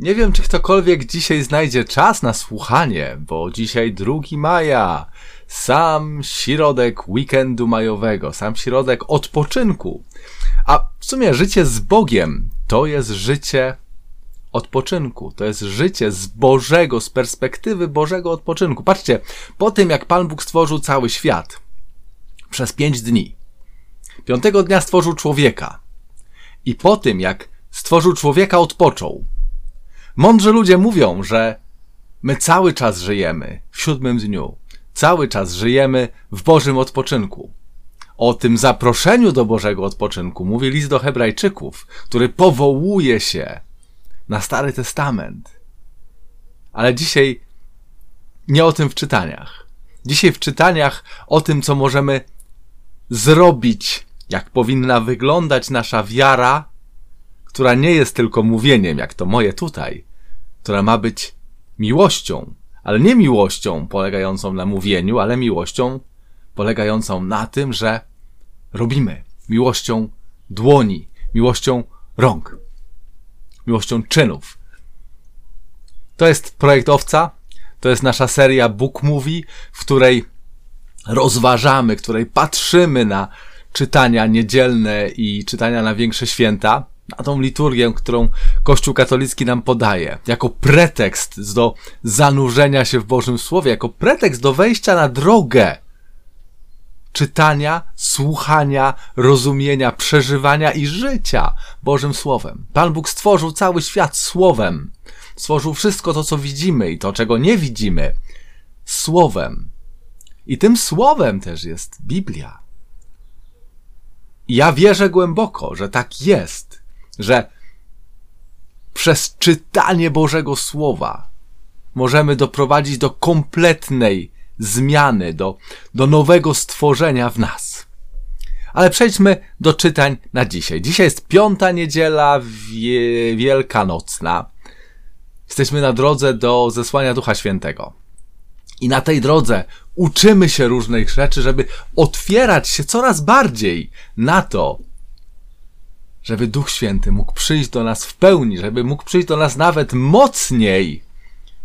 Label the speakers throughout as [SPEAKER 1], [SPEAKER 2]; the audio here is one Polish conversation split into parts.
[SPEAKER 1] Nie wiem, czy ktokolwiek dzisiaj znajdzie czas na słuchanie, bo dzisiaj 2 maja, sam środek weekendu majowego, sam środek odpoczynku. A w sumie życie z Bogiem to jest życie odpoczynku. To jest życie z Bożego, z perspektywy Bożego odpoczynku. Patrzcie, po tym jak Pan Bóg stworzył cały świat przez pięć dni, piątego dnia stworzył człowieka i po tym jak stworzył człowieka, odpoczął. Mądrzy ludzie mówią, że my cały czas żyjemy w siódmym dniu. Cały czas żyjemy w Bożym odpoczynku. O tym zaproszeniu do Bożego odpoczynku mówi list do Hebrajczyków, który powołuje się na Stary Testament. Ale dzisiaj nie o tym w czytaniach. Dzisiaj w czytaniach o tym, co możemy zrobić, jak powinna wyglądać nasza wiara, która nie jest tylko mówieniem, jak to moje tutaj, która ma być miłością, ale nie miłością polegającą na mówieniu, ale miłością polegającą na tym, że robimy. Miłością dłoni, miłością rąk, miłością czynów. To jest projekt Owca, to jest nasza seria Book Movie, w której rozważamy, w której patrzymy na czytania niedzielne i czytania na większe święta, na tą liturgię, którą Kościół katolicki nam podaje, jako pretekst do zanurzenia się w Bożym Słowie, jako pretekst do wejścia na drogę czytania, słuchania, rozumienia, przeżywania i życia Bożym Słowem. Pan Bóg stworzył cały świat Słowem. Stworzył wszystko to, co widzimy i to, czego nie widzimy, Słowem. I tym Słowem też jest Biblia. I ja wierzę głęboko, że tak jest, że przez czytanie Bożego Słowa możemy doprowadzić do kompletnej zmiany, do, do nowego stworzenia w nas. Ale przejdźmy do czytań na dzisiaj. Dzisiaj jest piąta niedziela wie, wielkanocna. Jesteśmy na drodze do zesłania Ducha Świętego. I na tej drodze uczymy się różnych rzeczy, żeby otwierać się coraz bardziej na to, żeby Duch Święty mógł przyjść do nas w pełni, żeby mógł przyjść do nas nawet mocniej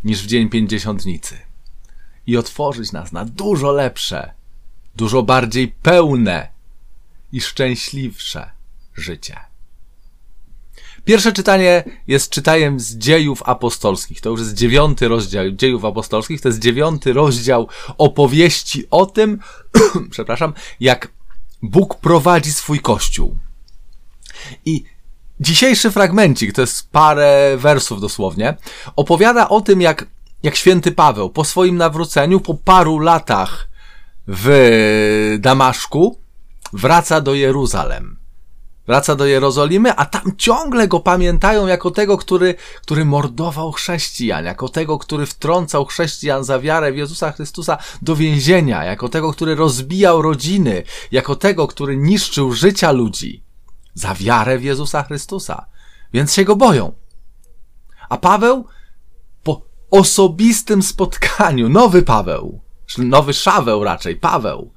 [SPEAKER 1] niż w dzień pięćdziesiątnicy i otworzyć nas na dużo lepsze, dużo bardziej pełne i szczęśliwsze życie. Pierwsze czytanie jest czytaniem z dziejów apostolskich. To już jest dziewiąty rozdział dziejów apostolskich. To jest dziewiąty rozdział opowieści o tym, przepraszam, jak Bóg prowadzi swój kościół. I dzisiejszy fragmencik, to jest parę wersów dosłownie, opowiada o tym, jak, jak święty Paweł po swoim nawróceniu, po paru latach w Damaszku, wraca do Jeruzalem. Wraca do Jerozolimy, a tam ciągle go pamiętają jako tego, który, który mordował chrześcijan, jako tego, który wtrącał chrześcijan za wiarę w Jezusa Chrystusa do więzienia, jako tego, który rozbijał rodziny, jako tego, który niszczył życia ludzi za wiarę w Jezusa Chrystusa. Więc się go boją. A Paweł po osobistym spotkaniu, nowy Paweł, nowy Szaweł raczej, Paweł,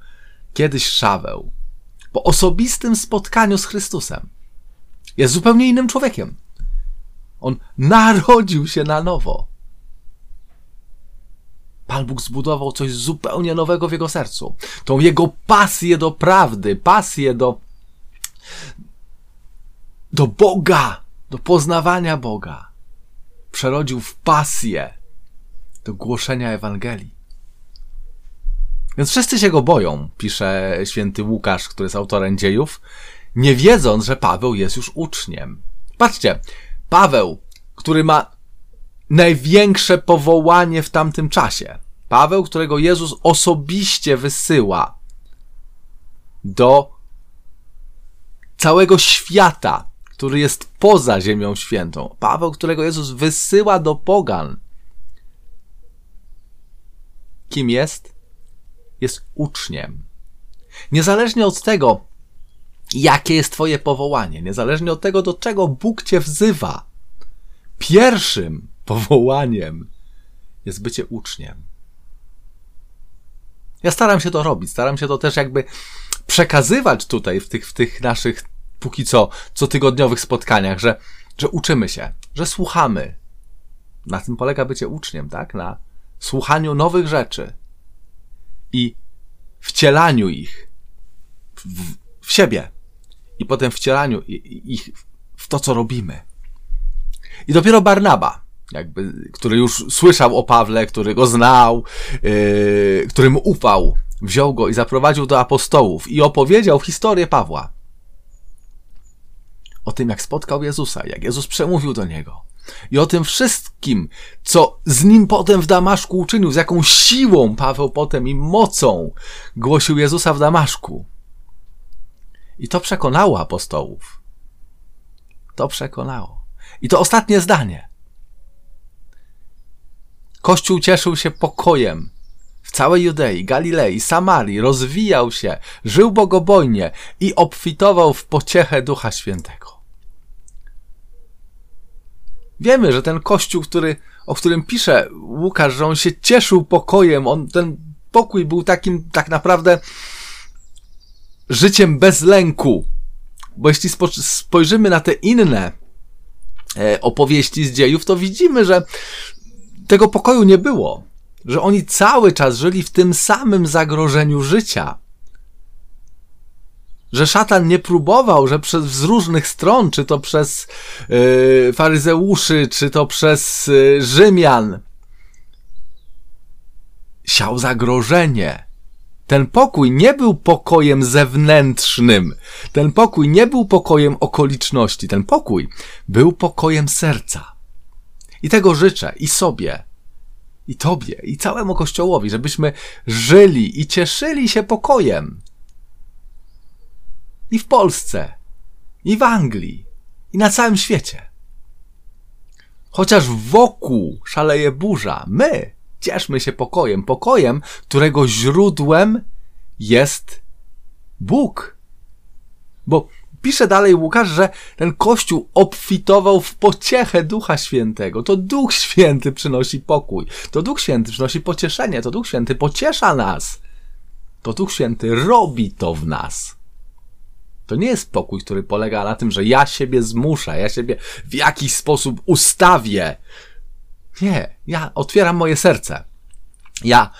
[SPEAKER 1] kiedyś Szaweł, po osobistym spotkaniu z Chrystusem jest zupełnie innym człowiekiem. On narodził się na nowo. Pan Bóg zbudował coś zupełnie nowego w jego sercu. Tą jego pasję do prawdy, pasję do, do Boga, do poznawania Boga, przerodził w pasję do głoszenia Ewangelii. Więc wszyscy się go boją, pisze święty Łukasz, który jest autorem dziejów, nie wiedząc, że Paweł jest już uczniem. Patrzcie, Paweł, który ma największe powołanie w tamtym czasie. Paweł, którego Jezus osobiście wysyła do całego świata, który jest poza Ziemią Świętą. Paweł, którego Jezus wysyła do pogan. Kim jest? Jest uczniem. Niezależnie od tego, jakie jest Twoje powołanie, niezależnie od tego, do czego Bóg Cię wzywa, pierwszym powołaniem jest bycie uczniem. Ja staram się to robić, staram się to też jakby przekazywać tutaj w tych, w tych naszych póki co cotygodniowych spotkaniach, że, że uczymy się, że słuchamy, Na tym polega bycie uczniem, tak? Na słuchaniu nowych rzeczy i wcielaniu ich w, w siebie i potem wcielaniu ich w to, co robimy. I dopiero Barnaba, jakby, który już słyszał o Pawle, który go znał, yy, którym ufał, wziął go i zaprowadził do apostołów i opowiedział historię Pawła. O tym, jak spotkał Jezusa, jak Jezus przemówił do niego. I o tym wszystkim, co z nim potem w Damaszku uczynił, z jaką siłą Paweł potem i mocą głosił Jezusa w Damaszku. I to przekonało apostołów. To przekonało. I to ostatnie zdanie. Kościół cieszył się pokojem w całej Judei, Galilei, Samarii, rozwijał się, żył bogobojnie i obfitował w pociechę Ducha Świętego. Wiemy, że ten kościół, który, o którym pisze Łukasz, że on się cieszył pokojem, on, ten pokój był takim tak naprawdę życiem bez lęku. Bo jeśli spojrzymy na te inne e, opowieści z dziejów, to widzimy, że tego pokoju nie było. Że oni cały czas żyli w tym samym zagrożeniu życia. Że szatan nie próbował, że przez, z różnych stron, czy to przez yy, faryzeuszy, czy to przez yy, Rzymian, siał zagrożenie ten pokój nie był pokojem zewnętrznym. Ten pokój nie był pokojem okoliczności. Ten pokój był pokojem serca. I tego życzę i sobie, i Tobie, i całemu Kościołowi, żebyśmy żyli i cieszyli się pokojem. I w Polsce, i w Anglii, i na całym świecie. Chociaż wokół szaleje burza, my Cieszmy się pokojem, pokojem, którego źródłem jest Bóg. Bo pisze dalej Łukasz, że ten Kościół obfitował w pociechę Ducha Świętego. To Duch Święty przynosi pokój. To Duch Święty przynosi pocieszenie. To Duch Święty pociesza nas. To Duch Święty robi to w nas. To nie jest pokój, który polega na tym, że ja siebie zmuszę, ja siebie w jakiś sposób ustawię, nie, ja otwieram moje serce. Ja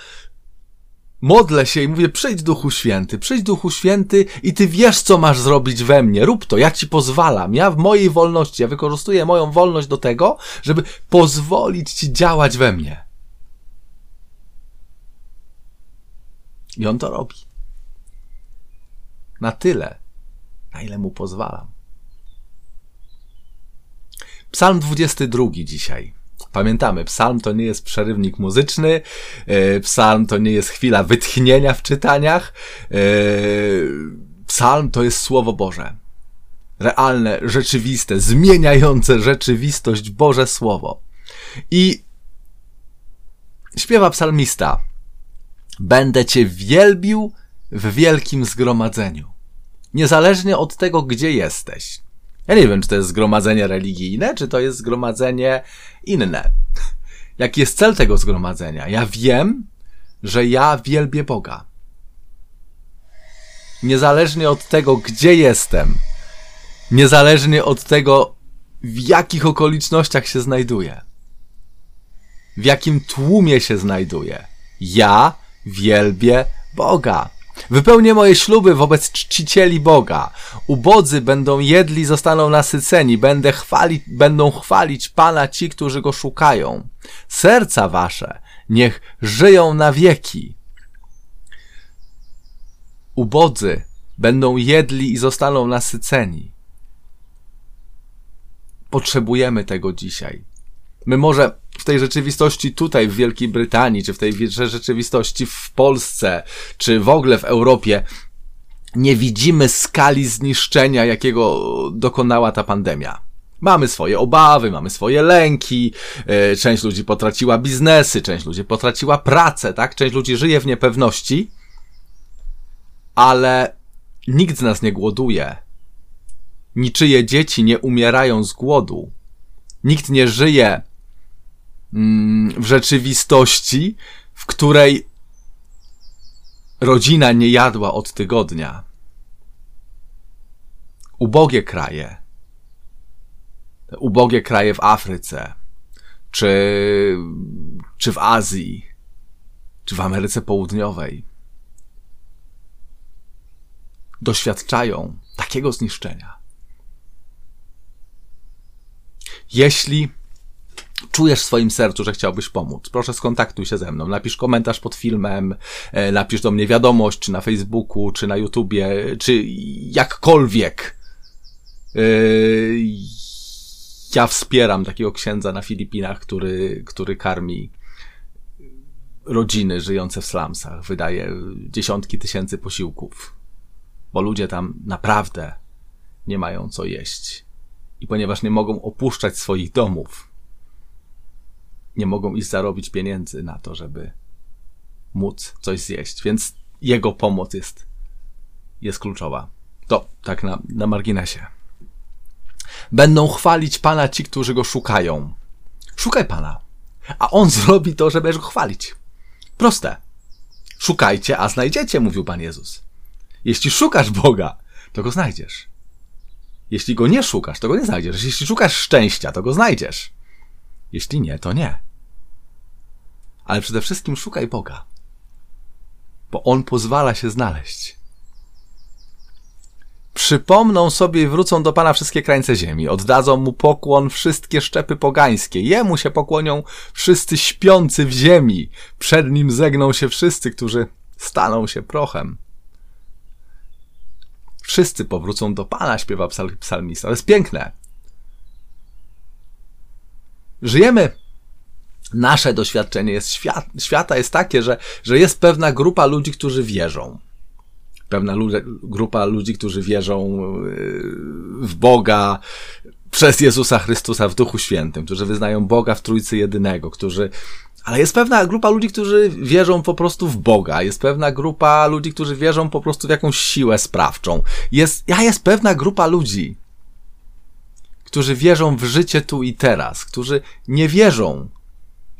[SPEAKER 1] modlę się i mówię, przyjdź Duchu Święty, przyjdź Duchu Święty i Ty wiesz, co masz zrobić we mnie. Rób to, ja Ci pozwalam. Ja w mojej wolności, ja wykorzystuję moją wolność do tego, żeby pozwolić Ci działać we mnie. I On to robi. Na tyle, na ile Mu pozwalam. Psalm 22 dzisiaj. Pamiętamy, psalm to nie jest przerywnik muzyczny, e, psalm to nie jest chwila wytchnienia w czytaniach, e, psalm to jest Słowo Boże. Realne, rzeczywiste, zmieniające rzeczywistość Boże Słowo. I śpiewa psalmista, będę Cię wielbił w wielkim zgromadzeniu. Niezależnie od tego, gdzie jesteś. Ja nie wiem, czy to jest zgromadzenie religijne, czy to jest zgromadzenie inne. Jaki jest cel tego zgromadzenia? Ja wiem, że ja wielbię Boga. Niezależnie od tego, gdzie jestem, niezależnie od tego, w jakich okolicznościach się znajduję, w jakim tłumie się znajduję, ja wielbię Boga. Wypełnię moje śluby wobec czcicieli Boga. Ubodzy będą jedli, zostaną nasyceni. Będę chwalić, będą chwalić Pana ci, którzy Go szukają. Serca wasze niech żyją na wieki. Ubodzy będą jedli i zostaną nasyceni. Potrzebujemy tego dzisiaj. My może w tej rzeczywistości tutaj w Wielkiej Brytanii, czy w tej rzeczywistości w Polsce, czy w ogóle w Europie, nie widzimy skali zniszczenia, jakiego dokonała ta pandemia. Mamy swoje obawy, mamy swoje lęki, e, część ludzi potraciła biznesy, część ludzi potraciła pracę, tak? Część ludzi żyje w niepewności, ale nikt z nas nie głoduje. Niczyje dzieci nie umierają z głodu. Nikt nie żyje w rzeczywistości, w której rodzina nie jadła od tygodnia. Ubogie kraje, ubogie kraje w Afryce, czy, czy w Azji, czy w Ameryce Południowej, doświadczają takiego zniszczenia. Jeśli czujesz w swoim sercu, że chciałbyś pomóc, proszę skontaktuj się ze mną. Napisz komentarz pod filmem, e, napisz do mnie wiadomość, czy na Facebooku, czy na YouTubie, czy jakkolwiek. E, ja wspieram takiego księdza na Filipinach, który, który karmi rodziny żyjące w slumsach. Wydaje dziesiątki tysięcy posiłków, bo ludzie tam naprawdę nie mają co jeść. I ponieważ nie mogą opuszczać swoich domów, nie mogą iść zarobić pieniędzy na to, żeby móc coś zjeść. Więc jego pomoc jest, jest kluczowa. To tak na, na marginesie. Będą chwalić Pana ci, którzy go szukają. Szukaj Pana, a On zrobi to, żeby go chwalić. Proste. Szukajcie, a znajdziecie, mówił Pan Jezus. Jeśli szukasz Boga, to go znajdziesz. Jeśli go nie szukasz, to go nie znajdziesz. Jeśli szukasz szczęścia, to go znajdziesz. Jeśli nie, to nie. Ale przede wszystkim szukaj Boga, bo On pozwala się znaleźć. Przypomną sobie i wrócą do Pana wszystkie krańce ziemi, oddadzą Mu pokłon wszystkie szczepy pogańskie, Jemu się pokłonią wszyscy śpiący w ziemi, przed Nim zegną się wszyscy, którzy staną się prochem. Wszyscy powrócą do Pana, śpiewa psalmista. To jest piękne. Żyjemy nasze doświadczenie jest świat, świata jest takie, że, że jest pewna grupa ludzi, którzy wierzą. Pewna grupa ludzi, którzy wierzą yy, w Boga przez Jezusa Chrystusa w Duchu Świętym, którzy wyznają Boga w Trójcy Jedynego, którzy ale jest pewna grupa ludzi, którzy wierzą po prostu w Boga. Jest pewna grupa ludzi, którzy wierzą po prostu w jakąś siłę sprawczą. Jest, ja jest pewna grupa ludzi, którzy wierzą w życie tu i teraz, którzy nie wierzą,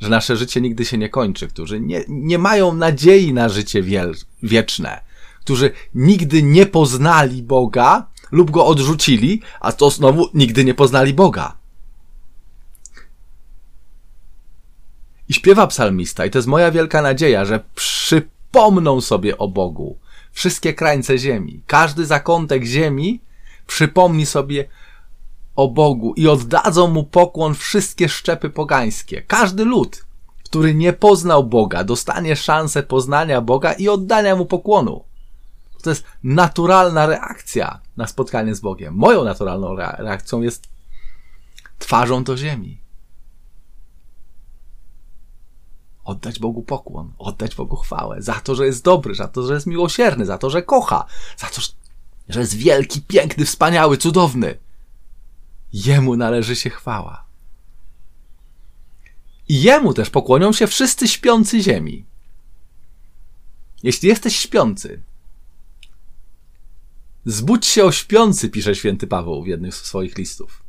[SPEAKER 1] że nasze życie nigdy się nie kończy, którzy nie, nie mają nadziei na życie wiel, wieczne, którzy nigdy nie poznali Boga lub go odrzucili, a to znowu nigdy nie poznali Boga. I śpiewa psalmista, i to jest moja wielka nadzieja, że przypomną sobie o Bogu wszystkie krańce ziemi. Każdy zakątek ziemi przypomni sobie o Bogu i oddadzą mu pokłon wszystkie szczepy pogańskie. Każdy lud, który nie poznał Boga, dostanie szansę poznania Boga i oddania mu pokłonu. To jest naturalna reakcja na spotkanie z Bogiem. Moją naturalną reakcją jest twarzą do ziemi. Oddać Bogu pokłon, oddać Bogu chwałę za to, że jest dobry, za to, że jest miłosierny, za to, że kocha, za to, że jest wielki, piękny, wspaniały, cudowny. Jemu należy się chwała. I jemu też pokłonią się wszyscy śpiący ziemi. Jeśli jesteś śpiący, zbudź się o śpiący, pisze święty Paweł w jednym z swoich listów.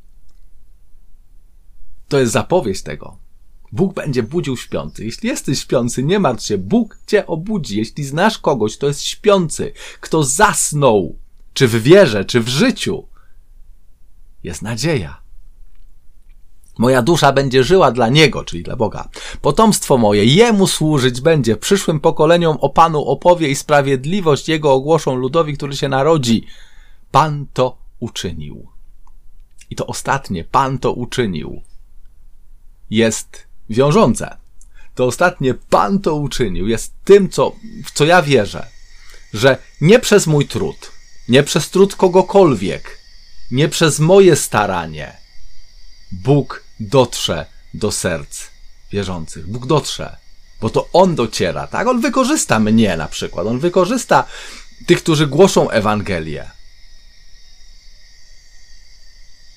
[SPEAKER 1] To jest zapowiedź tego. Bóg będzie budził śpiący. Jeśli jesteś śpiący, nie martw się, Bóg cię obudzi. Jeśli znasz kogoś, to jest śpiący, kto zasnął, czy w wierze, czy w życiu, jest nadzieja. Moja dusza będzie żyła dla Niego, czyli dla Boga. Potomstwo moje Jemu służyć będzie. Przyszłym pokoleniom o Panu opowie i sprawiedliwość Jego ogłoszą ludowi, który się narodzi. Pan to uczynił. I to ostatnie, Pan to uczynił, jest wiążące. To ostatnie, Pan to uczynił, jest tym, co, w co ja wierzę, że nie przez mój trud, nie przez trud kogokolwiek, nie przez moje staranie Bóg dotrze do serc wierzących. Bóg dotrze, bo to On dociera, tak? On wykorzysta mnie na przykład, On wykorzysta tych, którzy głoszą Ewangelię.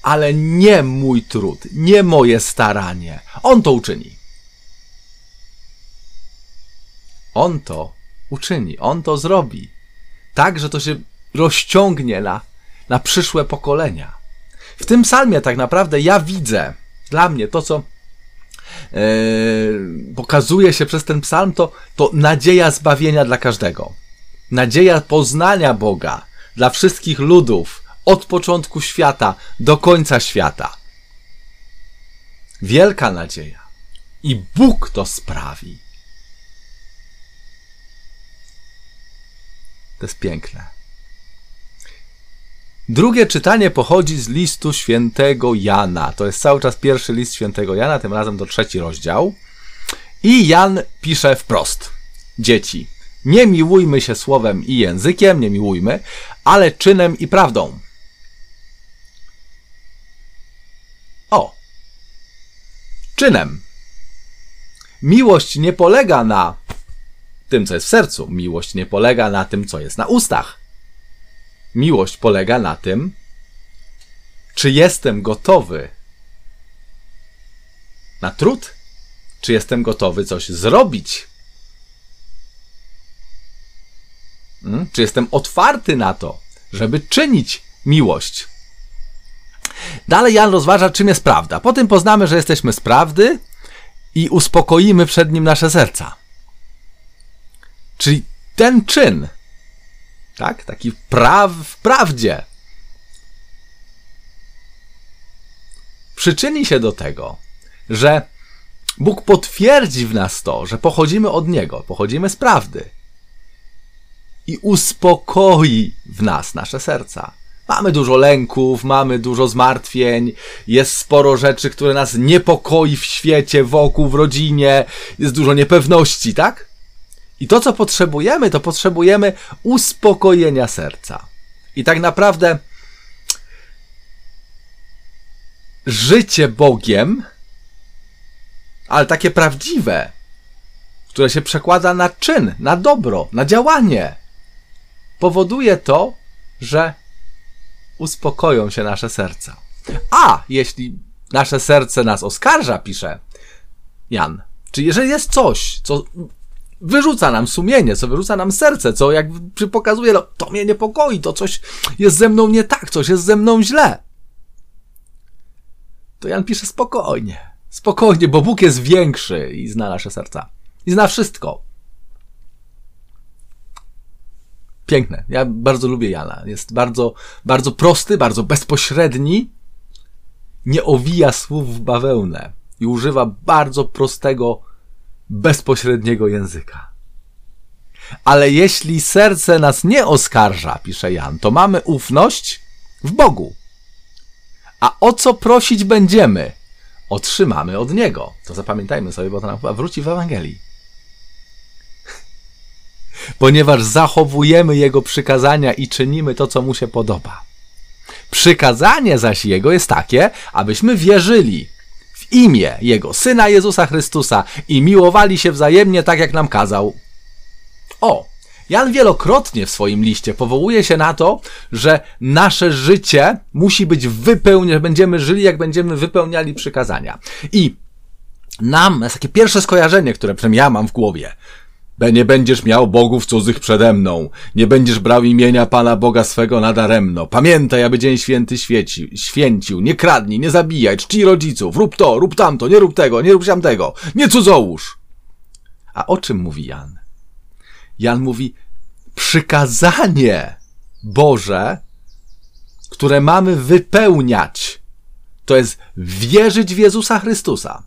[SPEAKER 1] Ale nie mój trud, nie moje staranie. On to uczyni. On to uczyni, On to zrobi. Tak, że to się rozciągnie na na przyszłe pokolenia. W tym psalmie tak naprawdę ja widzę, dla mnie to, co e, pokazuje się przez ten psalm, to, to nadzieja zbawienia dla każdego. Nadzieja poznania Boga dla wszystkich ludów od początku świata do końca świata. Wielka nadzieja. I Bóg to sprawi. To jest piękne. Drugie czytanie pochodzi z listu świętego Jana. To jest cały czas pierwszy list świętego Jana, tym razem to trzeci rozdział. I Jan pisze wprost: Dzieci, nie miłujmy się słowem i językiem, nie miłujmy, ale czynem i prawdą. O! Czynem. Miłość nie polega na tym, co jest w sercu. Miłość nie polega na tym, co jest na ustach. Miłość polega na tym, czy jestem gotowy na trud, czy jestem gotowy coś zrobić. Hmm? Czy jestem otwarty na to, żeby czynić miłość. Dalej Jan rozważa, czym jest prawda. Potem poznamy, że jesteśmy z prawdy i uspokoimy przed nim nasze serca. Czyli ten czyn, tak, taki w prawdzie, przyczyni się do tego, że Bóg potwierdzi w nas to, że pochodzimy od Niego, pochodzimy z prawdy i uspokoi w nas nasze serca. Mamy dużo lęków, mamy dużo zmartwień, jest sporo rzeczy, które nas niepokoi w świecie, wokół, w rodzinie, jest dużo niepewności, tak? I to, co potrzebujemy, to potrzebujemy uspokojenia serca. I tak naprawdę życie Bogiem, ale takie prawdziwe, które się przekłada na czyn, na dobro, na działanie, powoduje to, że uspokoją się nasze serca. A jeśli nasze serce nas oskarża, pisze Jan, czy jeżeli jest coś, co wyrzuca nam sumienie, co wyrzuca nam serce, co jak pokazuje, no, to mnie niepokoi, to coś jest ze mną nie tak, coś jest ze mną źle. To Jan pisze spokojnie, spokojnie, bo Bóg jest większy i zna nasze serca. I zna wszystko. Piękne. Ja bardzo lubię Jana. Jest bardzo, bardzo prosty, bardzo bezpośredni. Nie owija słów w bawełnę i używa bardzo prostego, bezpośredniego języka. Ale jeśli serce nas nie oskarża, pisze Jan, to mamy ufność w Bogu. A o co prosić będziemy, otrzymamy od Niego. To zapamiętajmy sobie, bo to nam chyba wróci w Ewangelii ponieważ zachowujemy Jego przykazania i czynimy to, co Mu się podoba. Przykazanie zaś Jego jest takie, abyśmy wierzyli imię Jego Syna Jezusa Chrystusa i miłowali się wzajemnie tak, jak nam kazał. O! Jan wielokrotnie w swoim liście powołuje się na to, że nasze życie musi być wypełnione, będziemy żyli, jak będziemy wypełniali przykazania. I nam, jest takie pierwsze skojarzenie, które przynajmniej ja mam w głowie, nie będziesz miał bogów cudzych przede mną, nie będziesz brał imienia Pana Boga swego nadaremno. Pamiętaj, aby dzień święty świeci, święcił, nie kradnij, nie zabijaj, czci rodziców, rób to, rób tamto, nie rób tego, nie rób tamtego, nie cudzołóż. A o czym mówi Jan? Jan mówi, przykazanie Boże, które mamy wypełniać, to jest wierzyć w Jezusa Chrystusa,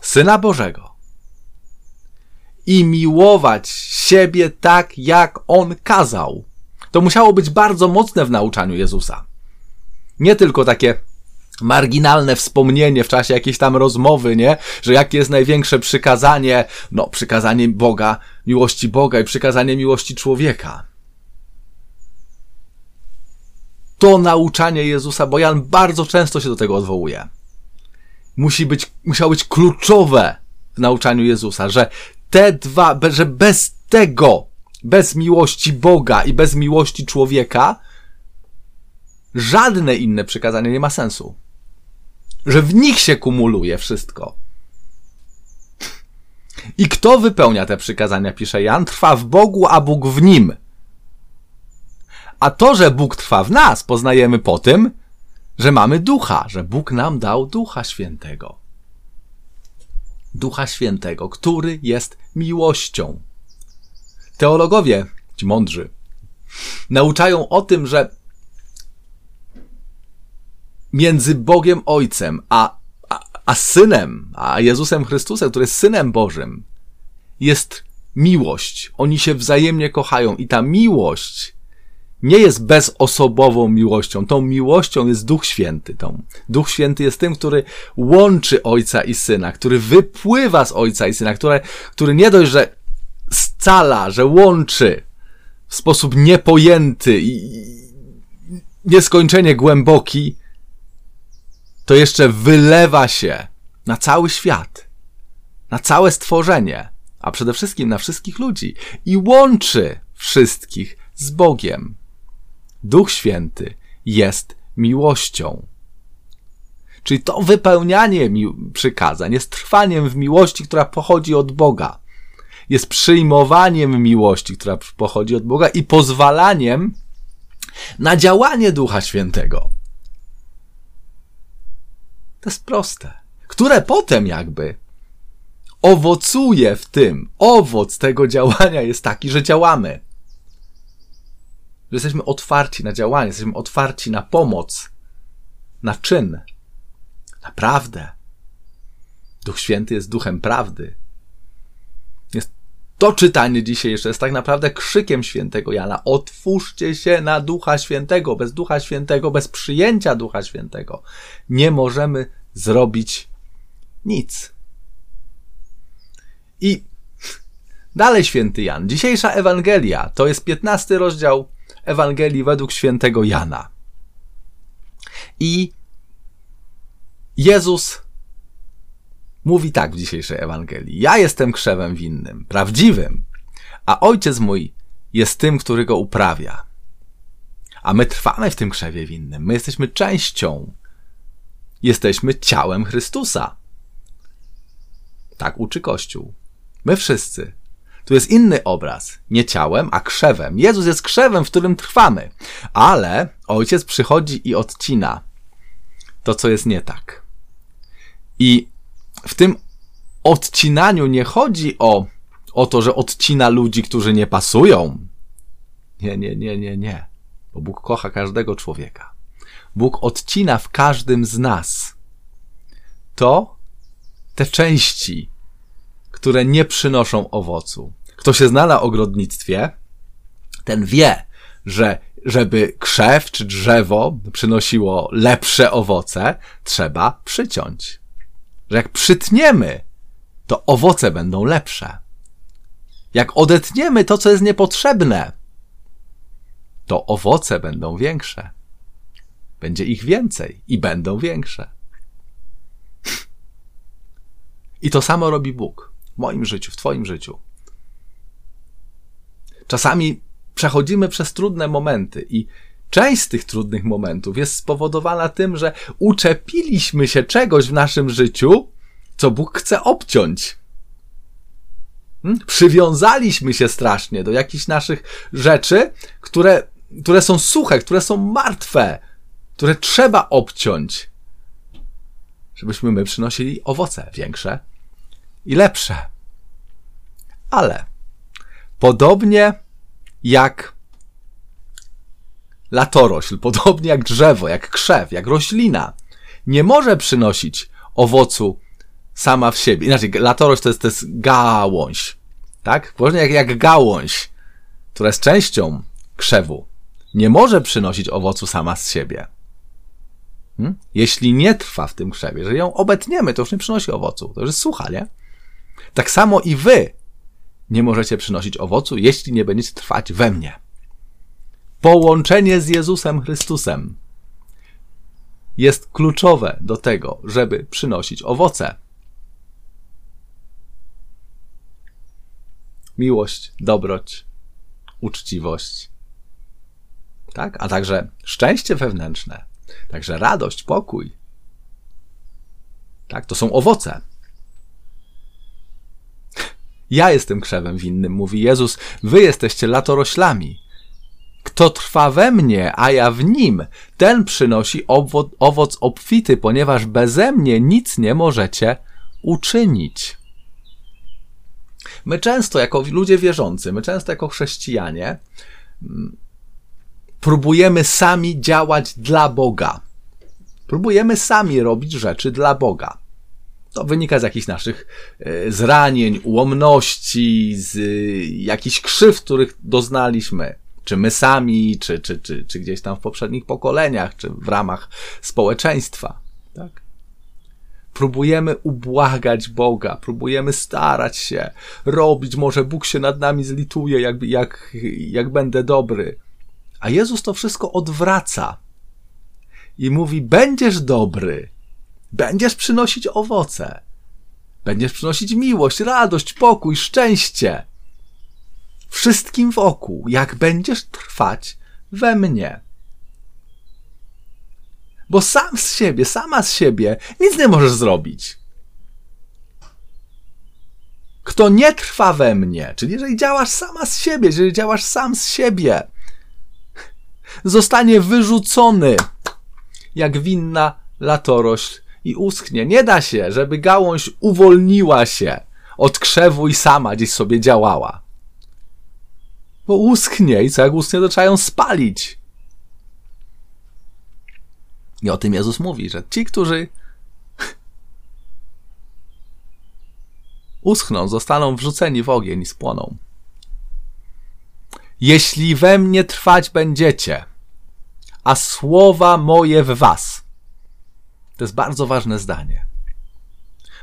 [SPEAKER 1] Syna Bożego i miłować siebie tak, jak on kazał. To musiało być bardzo mocne w nauczaniu Jezusa. Nie tylko takie marginalne wspomnienie w czasie jakiejś tam rozmowy, nie? Że jakie jest największe przykazanie? No, przykazanie Boga, miłości Boga i przykazanie miłości człowieka. To nauczanie Jezusa, bo Jan bardzo często się do tego odwołuje. Musi być, musiało być kluczowe w nauczaniu Jezusa, że te dwa, że bez tego, bez miłości Boga i bez miłości człowieka, żadne inne przykazanie nie ma sensu. Że w nich się kumuluje wszystko. I kto wypełnia te przykazania, pisze Jan, trwa w Bogu, a Bóg w nim. A to, że Bóg trwa w nas, poznajemy po tym, że mamy ducha, że Bóg nam dał ducha świętego. Ducha Świętego, który jest miłością. Teologowie, ci mądrzy, nauczają o tym, że między Bogiem Ojcem a, a, A synem, a Jezusem Chrystusem, który jest synem Bożym, jest miłość. Oni się wzajemnie kochają i ta miłość nie jest bezosobową miłością. Tą miłością jest Duch Święty. Tą. Duch Święty jest tym, który łączy Ojca i Syna, który wypływa z Ojca i Syna, który, który nie dość, że scala, że łączy w sposób niepojęty i nieskończenie głęboki, to jeszcze wylewa się na cały świat, na całe stworzenie, a przede wszystkim na wszystkich ludzi i łączy wszystkich z Bogiem. Duch Święty jest miłością. Czyli to wypełnianie przykazań jest trwaniem w miłości, która pochodzi od Boga. Jest przyjmowaniem miłości, która pochodzi od Boga i pozwalaniem na działanie Ducha Świętego. To jest proste. Które potem jakby owocuje w tym. Owoc tego działania jest taki, że działamy. Że jesteśmy otwarci na działanie, jesteśmy otwarci na pomoc, na czyn, na prawdę. Duch Święty jest duchem prawdy. Jest to czytanie dzisiaj jeszcze jest tak naprawdę krzykiem świętego Jana. Otwórzcie się na Ducha Świętego. Bez Ducha Świętego, bez przyjęcia Ducha Świętego nie możemy zrobić nic. I dalej święty Jan. Dzisiejsza Ewangelia to jest 15 rozdział Ewangelii według świętego Jana. I Jezus mówi tak w dzisiejszej Ewangelii. Ja jestem krzewem winnym, prawdziwym, a ojciec mój jest tym, który go uprawia. A my trwamy w tym krzewie winnym. My jesteśmy częścią. Jesteśmy ciałem Chrystusa. Tak uczy Kościół. My wszyscy. Tu jest inny obraz. Nie ciałem, a krzewem. Jezus jest krzewem, w którym trwamy. Ale ojciec przychodzi i odcina to, co jest nie tak. I w tym odcinaniu nie chodzi o, o to, że odcina ludzi, którzy nie pasują. Nie, nie, nie, nie, nie. Bo Bóg kocha każdego człowieka. Bóg odcina w każdym z nas to, te części, które nie przynoszą owocu. Kto się zna na ogrodnictwie, ten wie, że żeby krzew czy drzewo przynosiło lepsze owoce, trzeba przyciąć. Że jak przytniemy, to owoce będą lepsze. Jak odetniemy to, co jest niepotrzebne, to owoce będą większe. Będzie ich więcej i będą większe. I to samo robi Bóg w moim życiu, w Twoim życiu. Czasami przechodzimy przez trudne momenty i część z tych trudnych momentów jest spowodowana tym, że uczepiliśmy się czegoś w naszym życiu, co Bóg chce obciąć. Hmm? Przywiązaliśmy się strasznie do jakichś naszych rzeczy, które, które są suche, które są martwe, które trzeba obciąć, żebyśmy my przynosili owoce większe i lepsze. Ale podobnie jak latorośl, podobnie jak drzewo, jak krzew, jak roślina, nie może przynosić owocu sama w siebie. Inaczej, latorośl to jest, to jest gałąź, tak? Podobnie jak, jak gałąź, która jest częścią krzewu, nie może przynosić owocu sama z siebie. Hmm? Jeśli nie trwa w tym krzewie, że ją obetniemy, to już nie przynosi owocu. To już jest sucha, nie? Tak samo i wy nie możecie przynosić owocu, jeśli nie będziecie trwać we mnie. Połączenie z Jezusem Chrystusem jest kluczowe do tego, żeby przynosić owoce. Miłość, dobroć, uczciwość, tak? A także szczęście wewnętrzne, także radość, pokój. Tak, to są owoce. Ja jestem krzewem winnym, mówi Jezus, wy jesteście latoroślami. Kto trwa we mnie, a ja w nim, ten przynosi owoc, obfity, ponieważ beze mnie nic nie możecie uczynić. My często, jako ludzie wierzący, my często jako chrześcijanie, mm, próbujemy sami działać dla Boga. Próbujemy sami robić rzeczy dla Boga. To wynika z jakichś naszych e, zranień, ułomności, z e, jakichś krzywd, których doznaliśmy. Czy my sami, czy, czy, czy, czy gdzieś tam w poprzednich pokoleniach, czy w ramach społeczeństwa. Tak? Próbujemy ubłagać Boga, próbujemy starać się robić, może Bóg się nad nami zlituje, jak, jak, jak będę dobry. A Jezus to wszystko odwraca i mówi: Będziesz dobry, będziesz przynosić owoce, będziesz przynosić miłość, radość, pokój, szczęście. Wszystkim wokół, jak będziesz trwać we mnie. Bo sam z siebie, sama z siebie nic nie możesz zrobić. Kto nie trwa we mnie, czyli jeżeli działasz sama z siebie, jeżeli działasz sam z siebie, zostanie wyrzucony jak winna latorośl i uschnie. Nie da się, żeby gałąź uwolniła się od krzewu i sama gdzieś sobie działała. Bo uschnie i co jak uschnie, to trzeba ją spalić. I o tym Jezus mówi, że ci, którzy uschną, zostaną wrzuceni w ogień i spłoną. Jeśli we mnie trwać będziecie, a słowa moje w was. To jest bardzo ważne zdanie.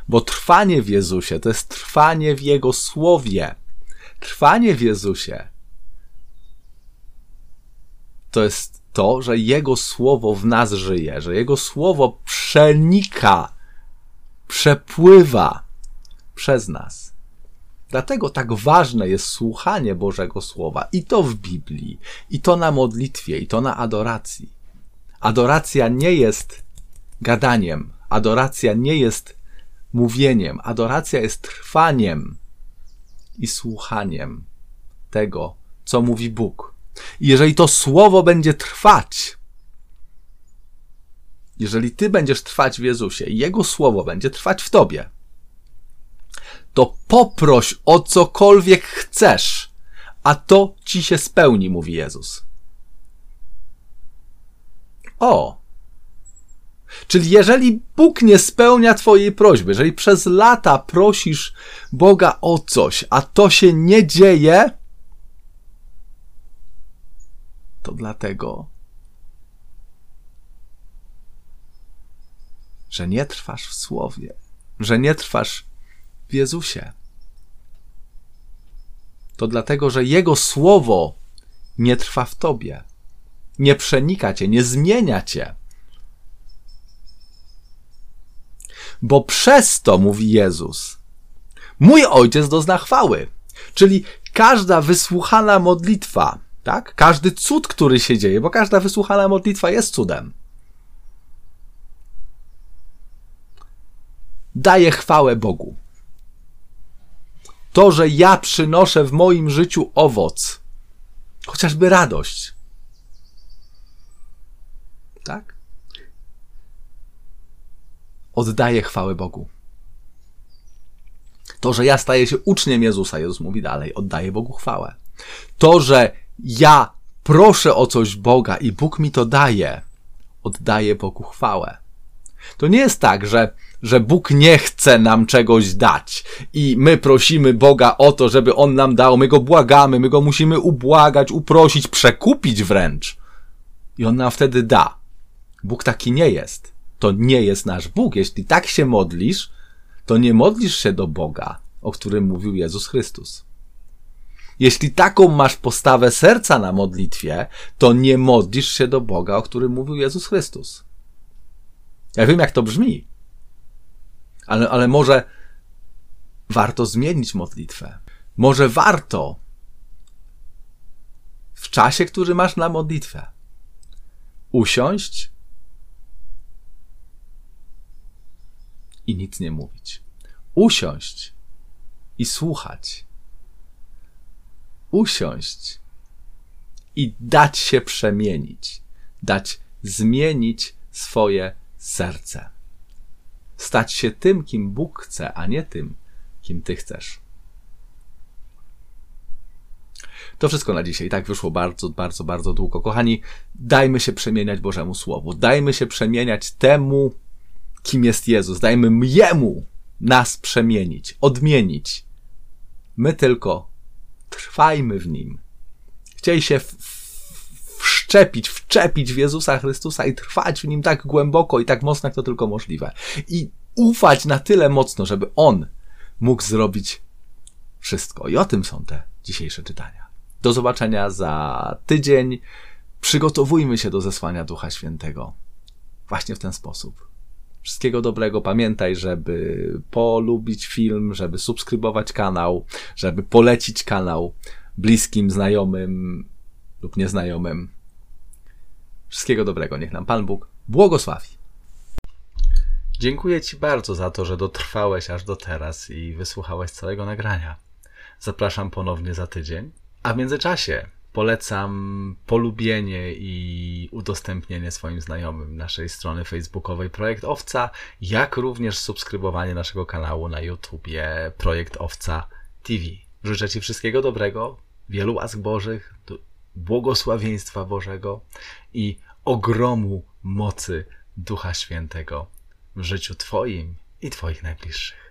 [SPEAKER 1] Bo trwanie w Jezusie to jest trwanie w Jego słowie. Trwanie w Jezusie to jest to, że Jego słowo w nas żyje, że Jego słowo przenika, przepływa przez nas. Dlatego tak ważne jest słuchanie Bożego Słowa i to w Biblii, i to na modlitwie, i to na adoracji. Adoracja nie jest gadaniem, adoracja nie jest mówieniem, adoracja jest trwaniem i słuchaniem tego, co mówi Bóg. I jeżeli to słowo będzie trwać, jeżeli ty będziesz trwać w Jezusie i Jego słowo będzie trwać w tobie, to poproś o cokolwiek chcesz, a to ci się spełni, mówi Jezus. O! Czyli jeżeli Bóg nie spełnia Twojej prośby, jeżeli przez lata prosisz Boga o coś, a to się nie dzieje, to dlatego, że nie trwasz w słowie, że nie trwasz w Jezusie. To dlatego, że Jego słowo nie trwa w tobie, nie przenika cię, nie zmienia cię. Bo przez to, mówi Jezus, mój ojciec dozna chwały. Czyli każda wysłuchana modlitwa, tak? Każdy cud, który się dzieje, bo każda wysłuchana modlitwa jest cudem. Daje chwałę Bogu. To, że ja przynoszę w moim życiu owoc, chociażby radość. Tak? Oddaję chwałę Bogu. To, że ja staję się uczniem Jezusa, Jezus mówi dalej, oddaję Bogu chwałę. To, że ja proszę o coś Boga i Bóg mi to daje, oddaję Bogu chwałę. To nie jest tak, że że Bóg nie chce nam czegoś dać i my prosimy Boga o to, żeby On nam dał, my Go błagamy, my Go musimy ubłagać, uprosić, przekupić wręcz. I On nam wtedy da. Bóg taki nie jest. To nie jest nasz Bóg. Jeśli tak się modlisz, to nie modlisz się do Boga, o którym mówił Jezus Chrystus. Jeśli taką masz postawę serca na modlitwie, to nie modlisz się do Boga, o którym mówił Jezus Chrystus. Ja wiem, jak to brzmi. Ale, ale może warto zmienić modlitwę. Może warto w czasie, który masz na modlitwę, usiąść i nic nie mówić. Usiąść i słuchać. Usiąść i dać się przemienić, dać zmienić swoje serce stać się tym, kim Bóg chce, a nie tym, kim Ty chcesz. To wszystko na dzisiaj. Tak wyszło bardzo, bardzo, bardzo długo. Kochani, dajmy się przemieniać Bożemu Słowu. Dajmy się przemieniać temu, kim jest Jezus. Dajmy Jemu nas przemienić, odmienić. My tylko trwajmy w nim. Chciej się wszczepić, wczepić w Jezusa Chrystusa i trwać w nim tak głęboko i tak mocno, jak to tylko możliwe. I ufać na tyle mocno, żeby On mógł zrobić wszystko. I o tym są te dzisiejsze czytania. Do zobaczenia za tydzień. Przygotowujmy się do zesłania Ducha Świętego. Właśnie w ten sposób. Wszystkiego dobrego. Pamiętaj, żeby polubić film, żeby subskrybować kanał, żeby polecić kanał bliskim, znajomym lub nieznajomym. Wszystkiego dobrego. Niech nam Pan Bóg błogosławi. Dziękuję Ci bardzo za to, że dotrwałeś aż do teraz i wysłuchałeś całego nagrania. Zapraszam ponownie za tydzień. A w międzyczasie polecam polubienie i udostępnienie swoim znajomym naszej strony facebookowej Projekt Owca, jak również subskrybowanie naszego kanału na YouTubie Projekt Owca TV. Życzę Ci wszystkiego dobrego, wielu łask Bożych, błogosławieństwa Bożego i ogromu mocy Ducha Świętego w życiu Twoim i Twoich najbliższych.